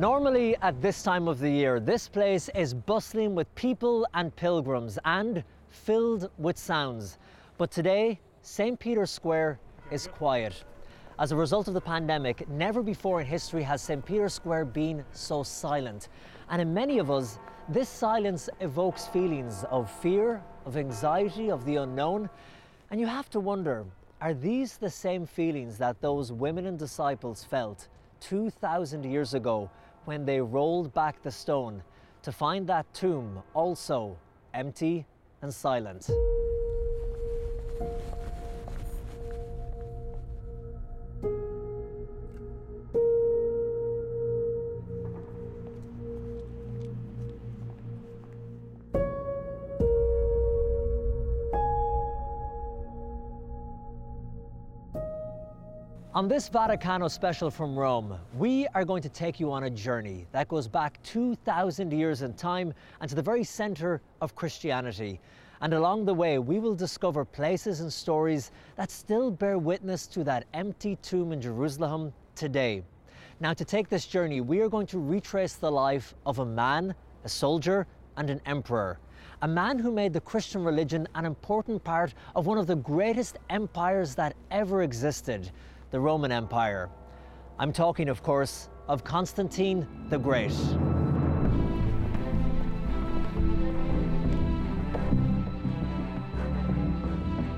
Normally, at this time of the year, this place is bustling with people and pilgrims and filled with sounds. But today, St. Peter's Square is quiet. As a result of the pandemic, never before in history has St. Peter's Square been so silent. And in many of us, this silence evokes feelings of fear, of anxiety, of the unknown. And you have to wonder are these the same feelings that those women and disciples felt 2,000 years ago when they rolled back the stone to find that tomb also empty and silent? This Vaticano special from Rome, we are going to take you on a journey that goes back 2,000 years in time and to the very center of Christianity. And along the way, we will discover places and stories that still bear witness to that empty tomb in Jerusalem today. Now, to take this journey, we are going to retrace the life of a man, a soldier, and an emperor. A man who made the Christian religion an important part of one of the greatest empires that ever existed the Roman Empire. I'm talking, of course, of Constantine the Great.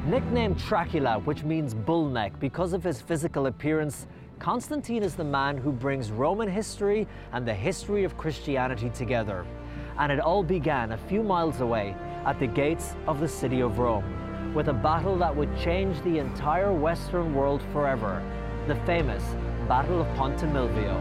Nicknamed Trachala, which means bull neck, because of his physical appearance, Constantine is the man who brings Roman history and the history of Christianity together. And it all began a few miles away at the gates of the city of Rome with a battle that would change the entire Western world forever the famous Battle of Ponte Milvio.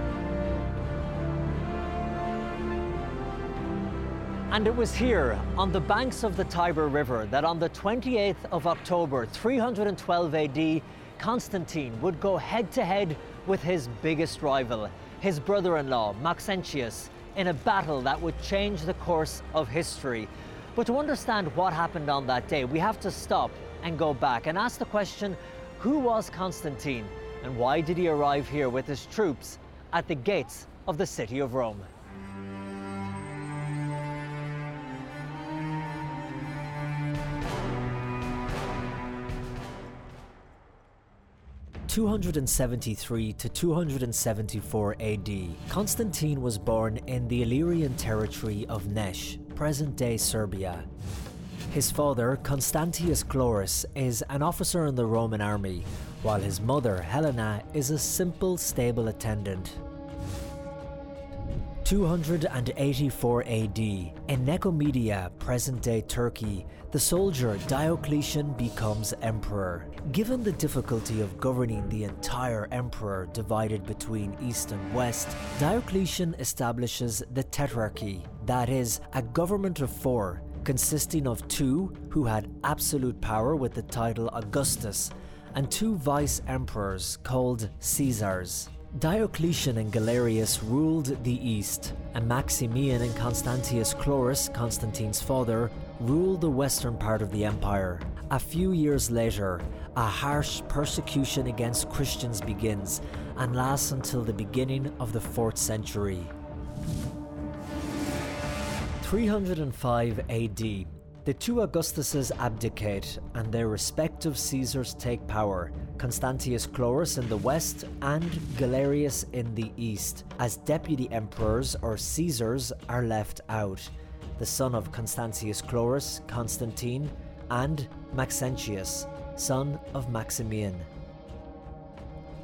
And it was here, on the banks of the Tiber River, that on the 28th of October 312 AD, Constantine would go head to head with his biggest rival, his brother in law, Maxentius, in a battle that would change the course of history. But to understand what happened on that day, we have to stop and go back and ask the question who was Constantine and why did he arrive here with his troops at the gates of the city of Rome? Two hundred and seventy-three to two hundred and seventy-four AD, Constantine was born in the Illyrian territory of Niš, present-day Serbia. His father, Constantius Chlorus, is an officer in the Roman army while his mother, Helena, is a simple stable attendant. 284 AD, in Nicomedia, present day Turkey, the soldier Diocletian becomes emperor. Given the difficulty of governing the entire emperor divided between east and west, Diocletian establishes the Tetrarchy, that is, a government of four, consisting of two who had absolute power with the title Augustus and two vice emperors called Caesars. Diocletian and Galerius ruled the east, and Maximian and Constantius Chlorus, Constantine's father, ruled the western part of the empire. A few years later, a harsh persecution against Christians begins and lasts until the beginning of the 4th century. 305 AD, the two Augustuses abdicate and their respective Caesars take power, Constantius Chlorus in the west and Galerius in the east, as deputy emperors or Caesars are left out. The son of Constantius Chlorus, Constantine, and Maxentius, son of Maximian.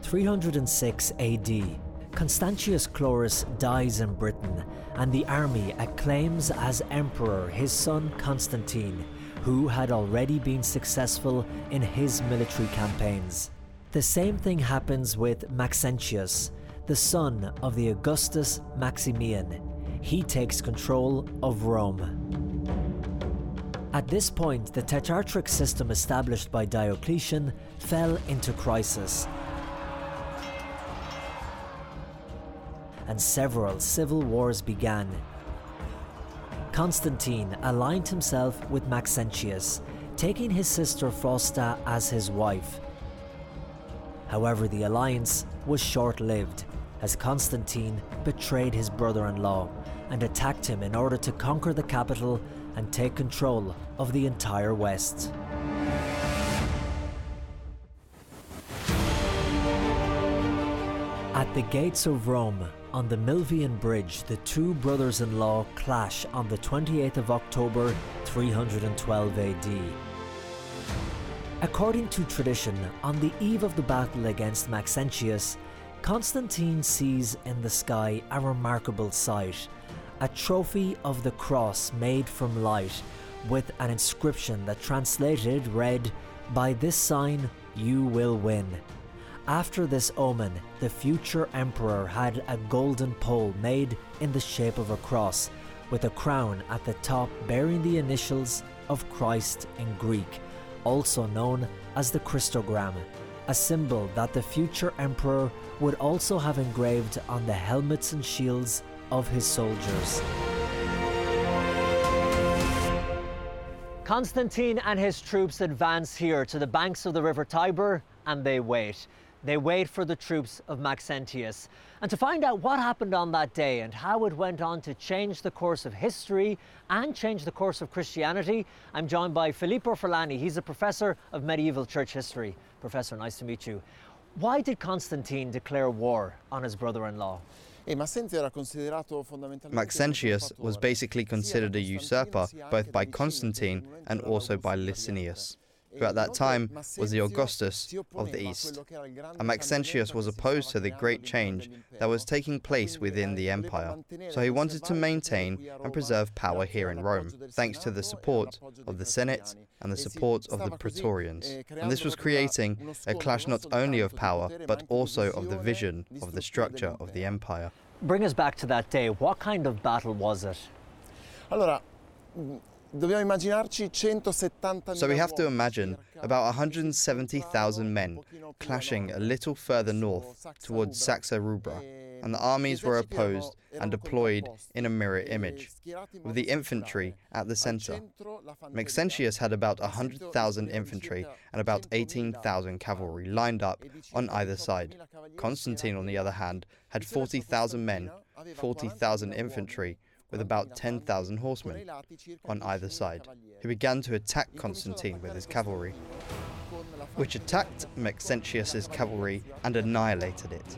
306 AD Constantius Chlorus dies in Britain, and the army acclaims as emperor his son Constantine, who had already been successful in his military campaigns. The same thing happens with Maxentius, the son of the Augustus Maximian. He takes control of Rome. At this point, the tetrarchic system established by Diocletian fell into crisis, and several civil wars began. Constantine aligned himself with Maxentius, taking his sister Fausta as his wife. However, the alliance was short lived. as Constantine betrayed his brother in law and attacked him in order to conquer the capital and take control of the entire West. At the gates of Rome, on the Milvian Bridge, the two brothers in law clash on the 28th of October 312 AD. According to tradition, on the eve of the battle against Maxentius, Constantine sees in the sky a remarkable sight a trophy of the cross made from light with an inscription that translated read, By this sign you will win. After this omen, the future emperor had a golden pole made in the shape of a cross, with a crown at the top bearing the initials of Christ in Greek, also known as the Christogram, a symbol that the future emperor would also have engraved on the helmets and shields of his soldiers. Constantine and his troops advance here to the banks of the river Tiber and they wait. They wait for the troops of Maxentius. And to find out what happened on that day and how it went on to change the course of history and change the course of Christianity, I'm joined by Filippo Ferlani. He's a professor of medieval church history. Professor, nice to meet you. Why did Constantine declare war on his brother in law? Maxentius was basically considered a usurper both by Constantine and also by Licinius who at that time was the Augustus of the East. And Maxentius was opposed to the great change that was taking place within the empire. So he wanted to maintain and preserve power here in Rome, thanks to the support of the Senate and the support of the Praetorians. And this was creating a clash not only of power, but also of the vision of the structure of the empire. Bring us back to that day. What kind of battle was it? Allora, so we have to imagine about 170,000 men clashing a little further north towards Saxa Rubra, and the armies were opposed and deployed in a mirror image, with the infantry at the center. Maxentius had about 100,000 infantry and about 18,000 cavalry lined up on either side. Constantine, on the other hand, had 40,000 men, 40,000 infantry, with about 10,000 horsemen on either side, who began to attack Constantine with his cavalry, which attacked Maxentius's cavalry and annihilated it.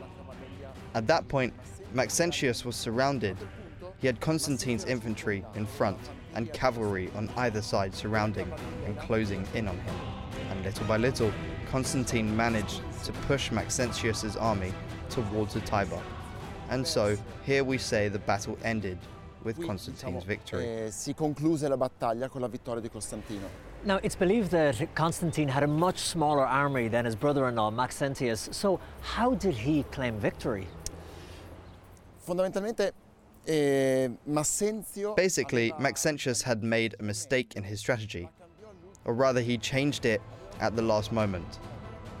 At that point, Maxentius was surrounded. He had Constantine's infantry in front and cavalry on either side surrounding and closing in on him. And little by little, Constantine managed to push Maxentius's army towards the Tiber. And so, here we say the battle ended with Constantine's victory. Eh, si concluse la battaglia con la vittoria di Costantino. Now, it's believed that Constantine had a much smaller army than his brother-in-law Maxentius. So, how did he claim victory? Fondamentalmente eh, Basically, Maxentius had made a mistake in his strategy, or rather, he changed it at the last moment.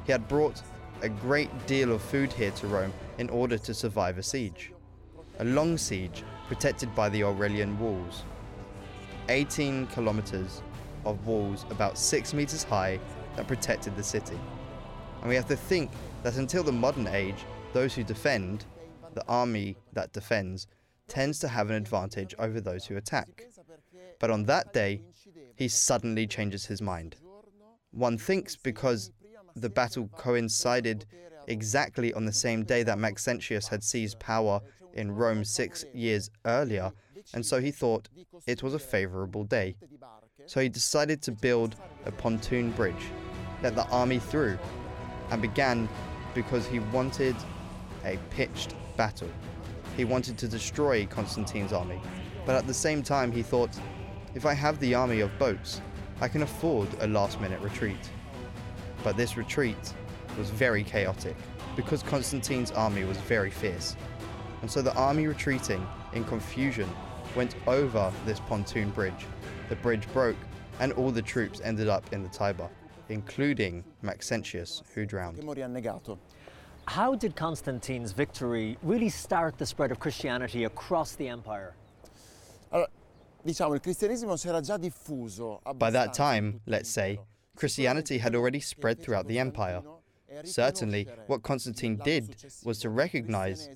He had brought a great deal of food here to Rome in order to survive a siege. A long siege protected by the Aurelian walls. 18 kilometers of walls about 6 meters high that protected the city. And we have to think that until the modern age, those who defend, the army that defends, tends to have an advantage over those who attack. But on that day, he suddenly changes his mind. One thinks because the battle coincided exactly on the same day that Maxentius had seized power in Rome six years earlier, and so he thought it was a favorable day. So he decided to build a pontoon bridge, let the army through, and began because he wanted a pitched battle. He wanted to destroy Constantine's army, but at the same time he thought, if I have the army of boats, I can afford a last minute retreat. But this retreat was very chaotic because Constantine's army was very fierce and so the army retreating in confusion went over this pontoon bridge. The bridge broke, and all the troops ended up in the Tiber, including Maxentius, who drowned. How did Constantine's victory really start the spread of Christianity across the empire? By that time, let's say, Christianity had already spread throughout the empire. Certainly, what Constantine did was to recognize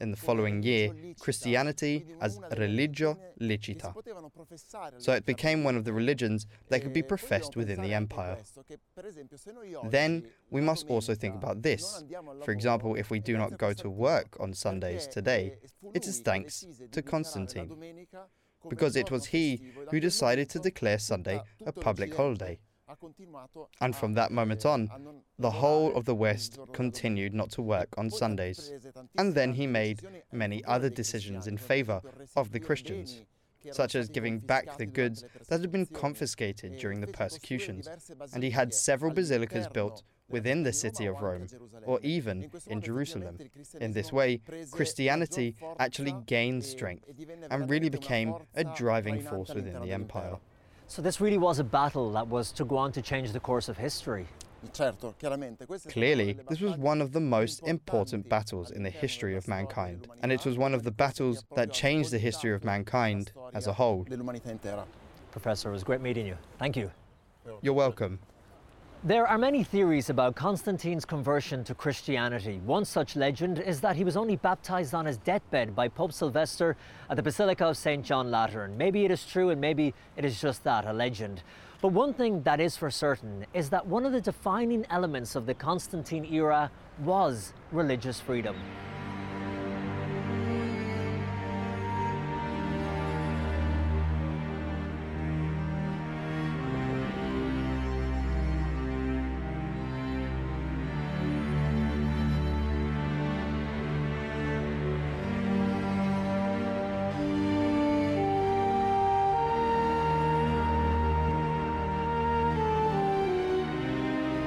in the following year Christianity as religio licita. So it became one of the religions that could be professed within the empire. Then we must also think about this. For example, if we do not go to work on Sundays today, it is thanks to Constantine, because it was he who decided to declare Sunday a public holiday. And from that moment on, the whole of the West continued not to work on Sundays. And then he made many other decisions in favor of the Christians, such as giving back the goods that had been confiscated during the persecutions. And he had several basilicas built within the city of Rome, or even in Jerusalem. In this way, Christianity actually gained strength and really became a driving force within the empire. So this really was a battle that was to go on to change the course of history. Clearly, this was one of the most important battles in the history of mankind, and it was one of the battles that changed the history of mankind as a whole. Professor, it was great meeting you. Thank you. You're welcome. There are many theories about Constantine's conversion to Christianity. One such legend is that he was only baptized on his deathbed by Pope Sylvester at the Basilica of St. John Lateran. Maybe it is true and maybe it is just that, a legend. But one thing that is for certain is that one of the defining elements of the Constantine era was religious freedom.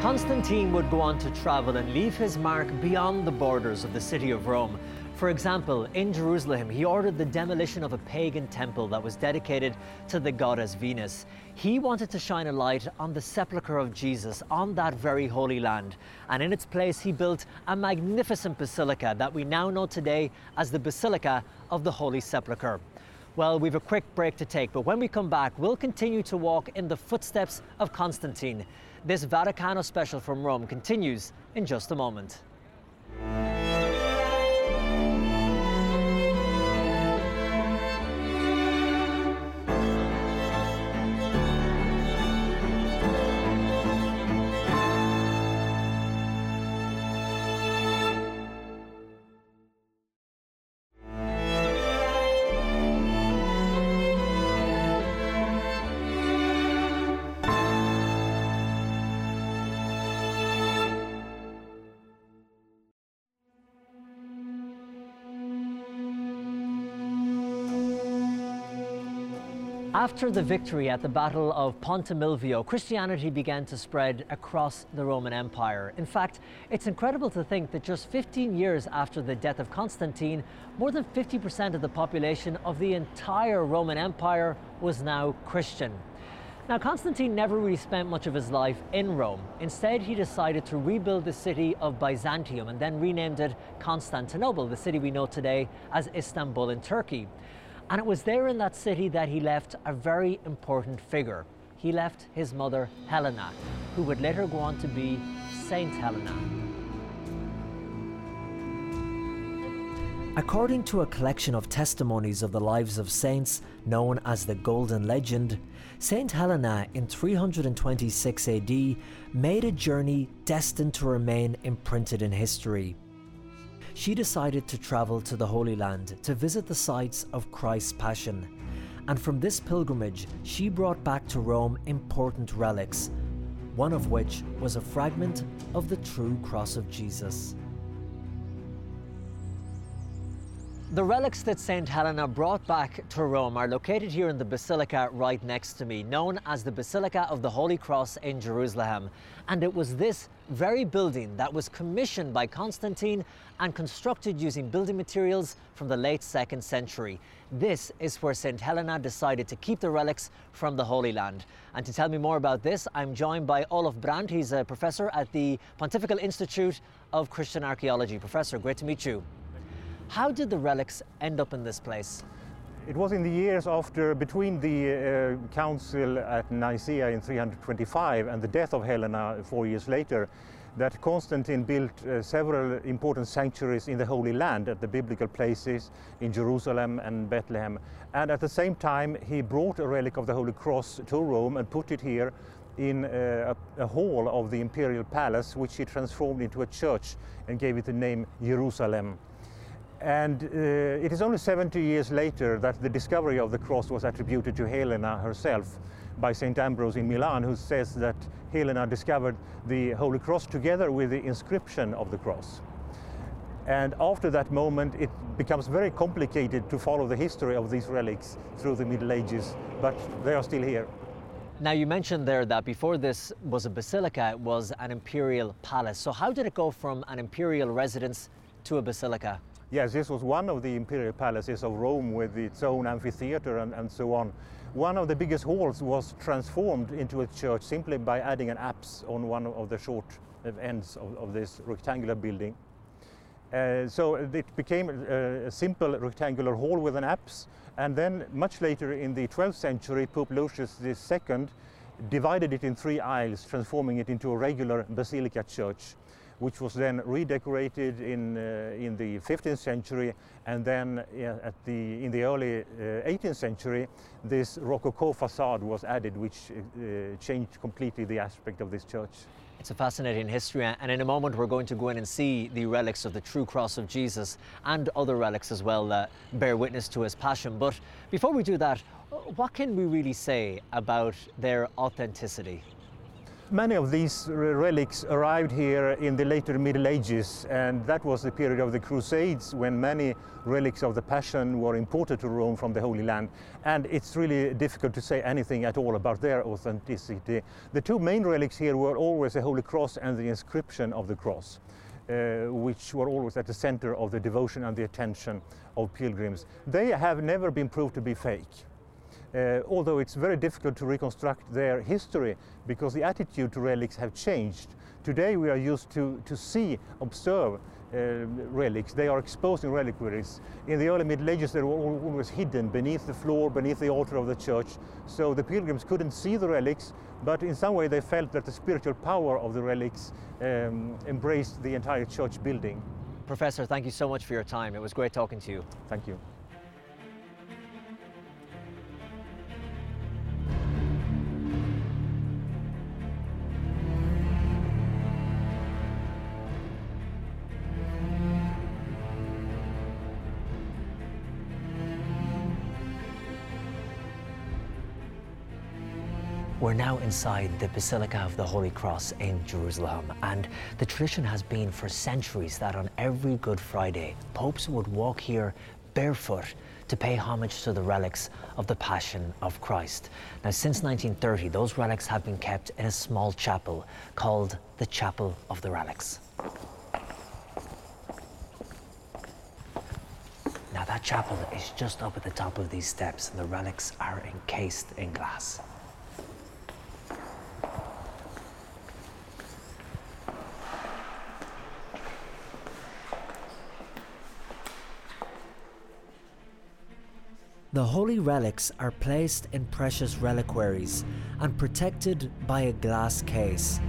Constantine would go on to travel and leave his mark beyond the borders of the city of Rome. For example, in Jerusalem, he ordered the demolition of a pagan temple that was dedicated to the goddess Venus. He wanted to shine a light on the sepulchre of Jesus on that very holy land. And in its place, he built a magnificent basilica that we now know today as the Basilica of the Holy Sepulchre. Well, we've a quick break to take, but when we come back, we'll continue to walk in the footsteps of Constantine. This Vaticano special from Rome continues in just a moment. After the victory at the Battle of Ponte Christianity began to spread across the Roman Empire. In fact, it's incredible to think that just 15 years after the death of Constantine, more than 50% of the population of the entire Roman Empire was now Christian. Now, Constantine never really spent much of his life in Rome. Instead, he decided to rebuild the city of Byzantium and then renamed it Constantinople, the city we know today as Istanbul in Turkey. And it was there in that city that he left a very important figure. He left his mother, Helena, who would later go on to be Saint Helena. According to a collection of testimonies of the lives of saints known as the Golden Legend, Saint Helena in 326 AD made a journey destined to remain imprinted in history she decided to travel to the Holy Land to visit the sites of Christ's Passion. And from this pilgrimage, she brought back to Rome important relics, one of which was a fragment of the true cross of Jesus. The relics that St. Helena brought back to Rome are located here in the basilica right next to me, known as the Basilica of the Holy Cross in Jerusalem. And it was this very building that was commissioned by Constantine and constructed using building materials from the late second century. This is where St. Helena decided to keep the relics from the Holy Land. And to tell me more about this, I'm joined by Olof Brandt. He's a professor at the Pontifical Institute of Christian Archaeology. Professor, great to meet you. How did the relics end up in this place? It was in the years after, between the uh, council at Nicaea in 325 and the death of Helena four years later, that Constantine built uh, several important sanctuaries in the Holy Land at the biblical places in Jerusalem and Bethlehem. And at the same time, he brought a relic of the Holy Cross to Rome and put it here in uh, a, a, hall of the imperial palace, which he transformed into a church and gave it the name Jerusalem. And uh, it is only 70 years later that the discovery of the cross was attributed to Helena herself by St. Ambrose in Milan, who says that Helena discovered the Holy Cross together with the inscription of the cross. And after that moment, it becomes very complicated to follow the history of these relics through the Middle Ages, but they are still here. Now, you mentioned there that before this was a basilica, it was an imperial palace. So, how did it go from an imperial residence to a basilica? Yes, this was one of the imperial palaces of Rome with its own amphitheater and, and so on. One of the biggest halls was transformed into a church simply by adding an apse on one of the short ends of, of this rectangular building. Uh, so it became a, a, simple rectangular hall with an apse, and then much later in the 12th century, Pope Lucius II divided it in three aisles, transforming it into a regular basilica church which was then redecorated in, uh, in the 15th century and then at the, in the early uh, 18th century this Rococo facade was added which uh, changed completely the aspect of this church. It's a fascinating history, and in a moment we're going to go in and see the relics of the true cross of Jesus and other relics as well that bear witness to his passion. But before we do that, what can we really say about their authenticity? Many of these relics arrived here in the later Middle Ages, and that was the period of the Crusades when many relics of the Passion were imported to Rome from the Holy Land. And it's really difficult to say anything at all about their authenticity. The two main relics here were always the Holy Cross and the inscription of the cross. Uh, which were always at the center of the devotion and the attention of pilgrims. They have never been proved to be fake uh, although it's very difficult to reconstruct their history because the attitude to relics have changed. Today we are used to, to see, observe uh, relics. They are exposed in reliquaries. In the early Middle Ages, they were always hidden beneath the floor, beneath the altar of the church. So the pilgrims couldn't see the relics, but in some way they felt that the spiritual power of the relics um, embraced the entire church building. Professor, thank you so much for your time. It was great talking to you. Thank you. Inside the Basilica of the Holy Cross in Jerusalem, and the tradition has been for centuries that on every Good Friday, popes would walk here barefoot to pay homage to the relics of the Passion of Christ. Now, since 1930, those relics have been kept in a small chapel called the Chapel of the Relics. Now, that chapel is just up at the top of these steps, and the relics are encased in glass. The holy relics are placed in precious reliquaries and protected by a glass case.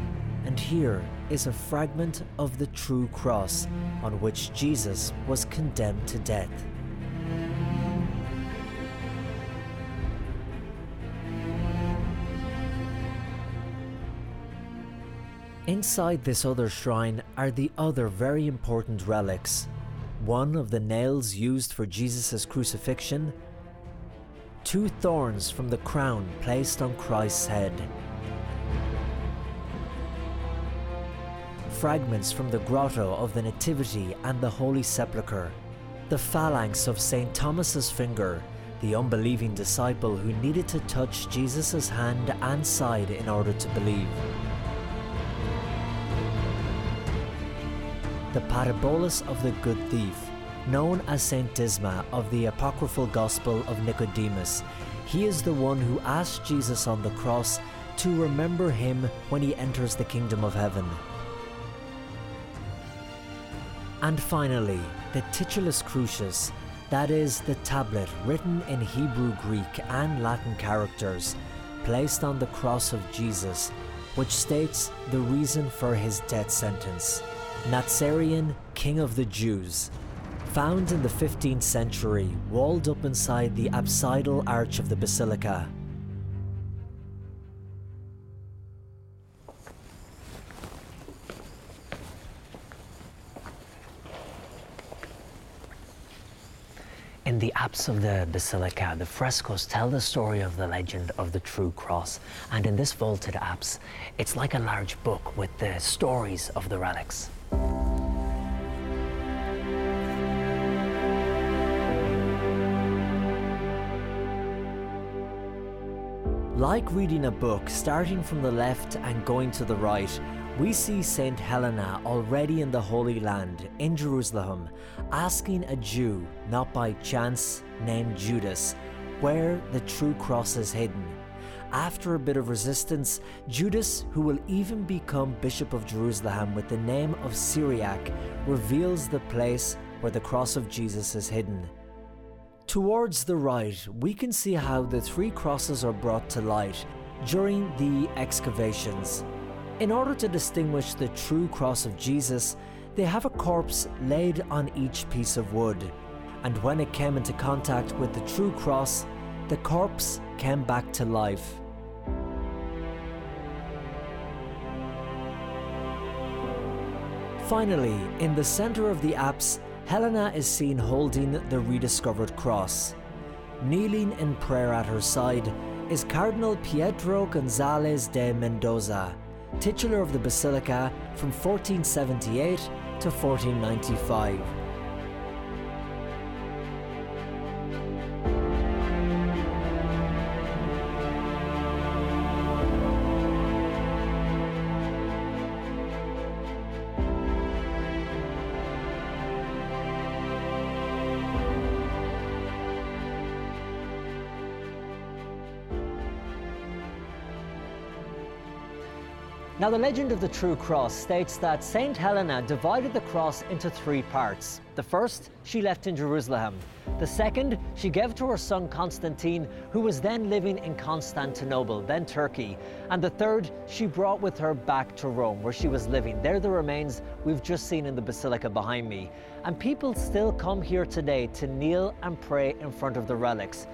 And here is a fragment of the true cross on which Jesus was condemned to death. Inside this other shrine are the other very important relics. One of the nails used for Jesus' crucifixion two thorns from the crown placed on Christ's head. Fragments from the grotto of the Nativity and the Holy Sepulchre. The phalanx of St. Thomas's finger, the unbelieving disciple who needed to touch Jesus' hand and side in order to believe. The patibulum of the good thief, known as Saint Disma of the apocryphal Gospel of Nicodemus. He is the one who asked Jesus on the cross to remember him when he enters the kingdom of heaven. And finally, the Titulus Crucis, that is, the tablet written in Hebrew, Greek, and Latin characters, placed on the cross of Jesus, which states the reason for his death sentence Nazarian, King of the Jews. Found in the 15th century, walled up inside the apsidal arch of the basilica. In the apse of the basilica, the frescoes tell the story of the legend of the true cross. And in this vaulted apse, it's like a large book with the stories of the relics. Like reading a book, starting from the left and going to the right, we see Saint Helena already in the Holy Land, in Jerusalem, asking a Jew, not by chance, named Judas, where the true cross is hidden. After a bit of resistance, Judas, who will even become Bishop of Jerusalem with the name of Cyriac, reveals the place where the cross of Jesus is hidden. Towards the right, we can see how the three crosses are brought to light during the excavations. In order to distinguish the true cross of Jesus, they have a corpse laid on each piece of wood. And when it came into contact with the true cross, the corpse came back to life. Finally, in the centre of the apse, Helena is seen holding the rediscovered cross. Kneeling in prayer at her side is Cardinal Pietro Gonzalez de Mendoza, titular of the basilica from 1478 to 1495. Now, the legend of the True Cross states that Saint Helena divided the cross into three parts. The first, she left in Jerusalem. The second, she gave to her son Constantine, who was then living in Constantinople, then Turkey. And the third, she brought with her back to Rome, where she was living. They're the remains we've just seen in the basilica behind me. And people still come here today to kneel and pray in front of the relics.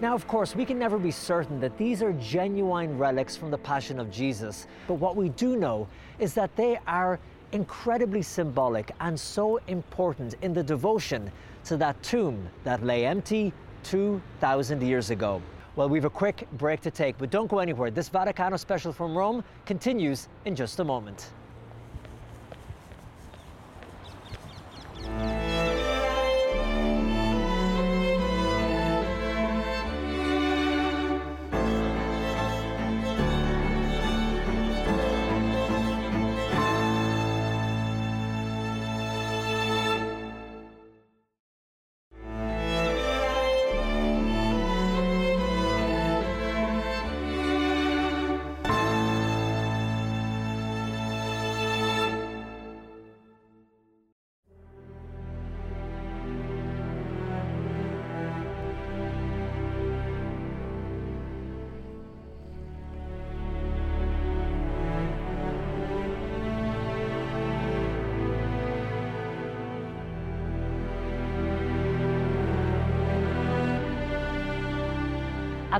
Now, of course, we can never be certain that these are genuine relics from the Passion of Jesus, but what we do know is that they are incredibly symbolic and so important in the devotion to that tomb that lay empty 2,000 years ago. Well, we've a quick break to take, but don't go anywhere. This Vaticano special from Rome continues in just a moment.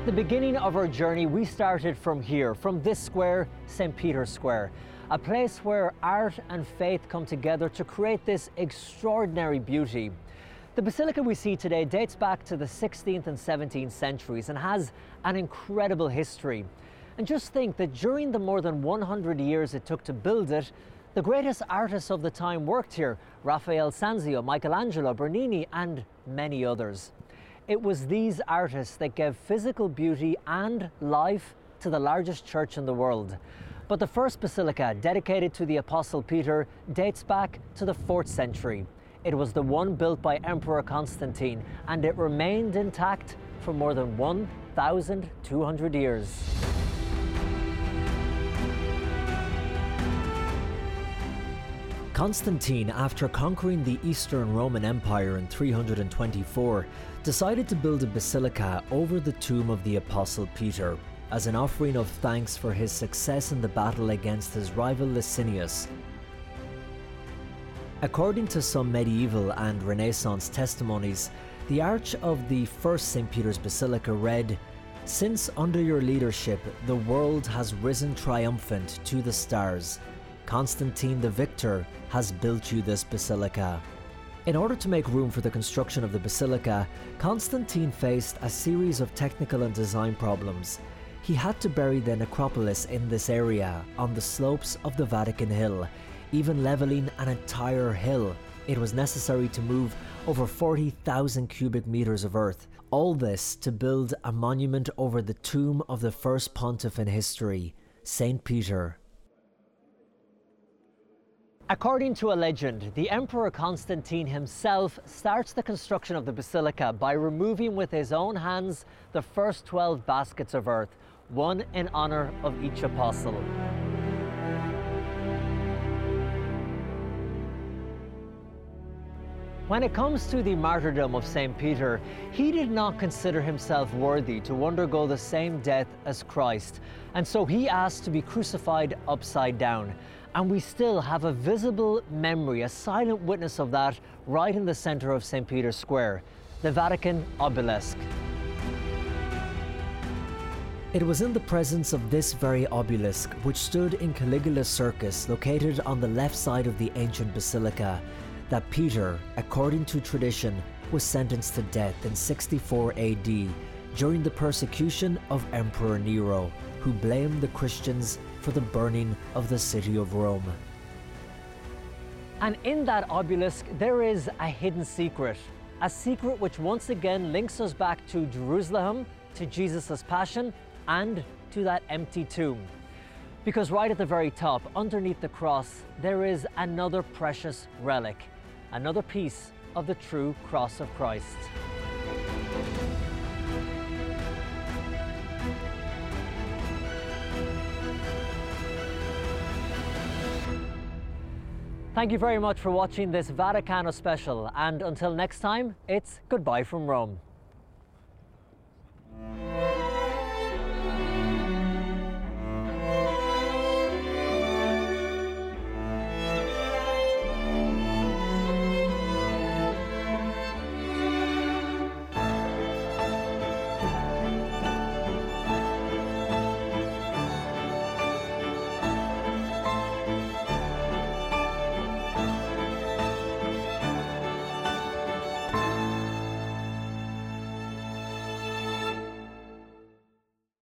At the beginning of our journey, we started from here, from this square, St. Peter's Square, a place where art and faith come together to create this extraordinary beauty. The basilica we see today dates back to the 16th and 17th centuries and has an incredible history. And just think that during the more than 100 years it took to build it, the greatest artists of the time worked here Raphael Sanzio, Michelangelo, Bernini, and many others. It was these artists that gave physical beauty and life to the largest church in the world. But the first basilica, dedicated to the Apostle Peter, dates back to the 4th century. It was the one built by Emperor Constantine, and it remained intact for more than 1,200 years. Constantine, after conquering the Eastern Roman Empire in 324, decided to build a basilica over the tomb of the Apostle Peter as an offering of thanks for his success in the battle against his rival Licinius. According to some medieval and Renaissance testimonies, the arch of the first St. Peter's Basilica read, Since under your leadership the world has risen triumphant to the stars, Constantine the Victor has built you this basilica. In order to make room for the construction of the basilica, Constantine faced a series of technical and design problems. He had to bury the necropolis in this area, on the slopes of the Vatican Hill, even levelling an entire hill. It was necessary to move over 40,000 cubic meters of earth. All this to build a monument over the tomb of the first pontiff in history, St. Peter. According to a legend, the Emperor Constantine himself starts the construction of the basilica by removing with his own hands the first 12 baskets of earth, one in honor of each apostle. When it comes to the martyrdom of St. Peter, he did not consider himself worthy to undergo the same death as Christ, and so he asked to be crucified upside down. And we still have a visible memory, a silent witness of that, right in the center of St. Peter's Square, the Vatican obelisk. It was in the presence of this very obelisk, which stood in Caligula's Circus, located on the left side of the ancient basilica, that Peter, according to tradition, was sentenced to death in 64 AD during the persecution of Emperor Nero, who blamed the Christians for the burning of the city of Rome. And in that obelisk, there is a hidden secret, a secret which once again links us back to Jerusalem, to Jesus' passion, and to that empty tomb. Because right at the very top, underneath the cross, there is another precious relic another piece of the true cross of Christ. Thank you very much for watching this Vaticano special, and until next time, it's goodbye from Rome.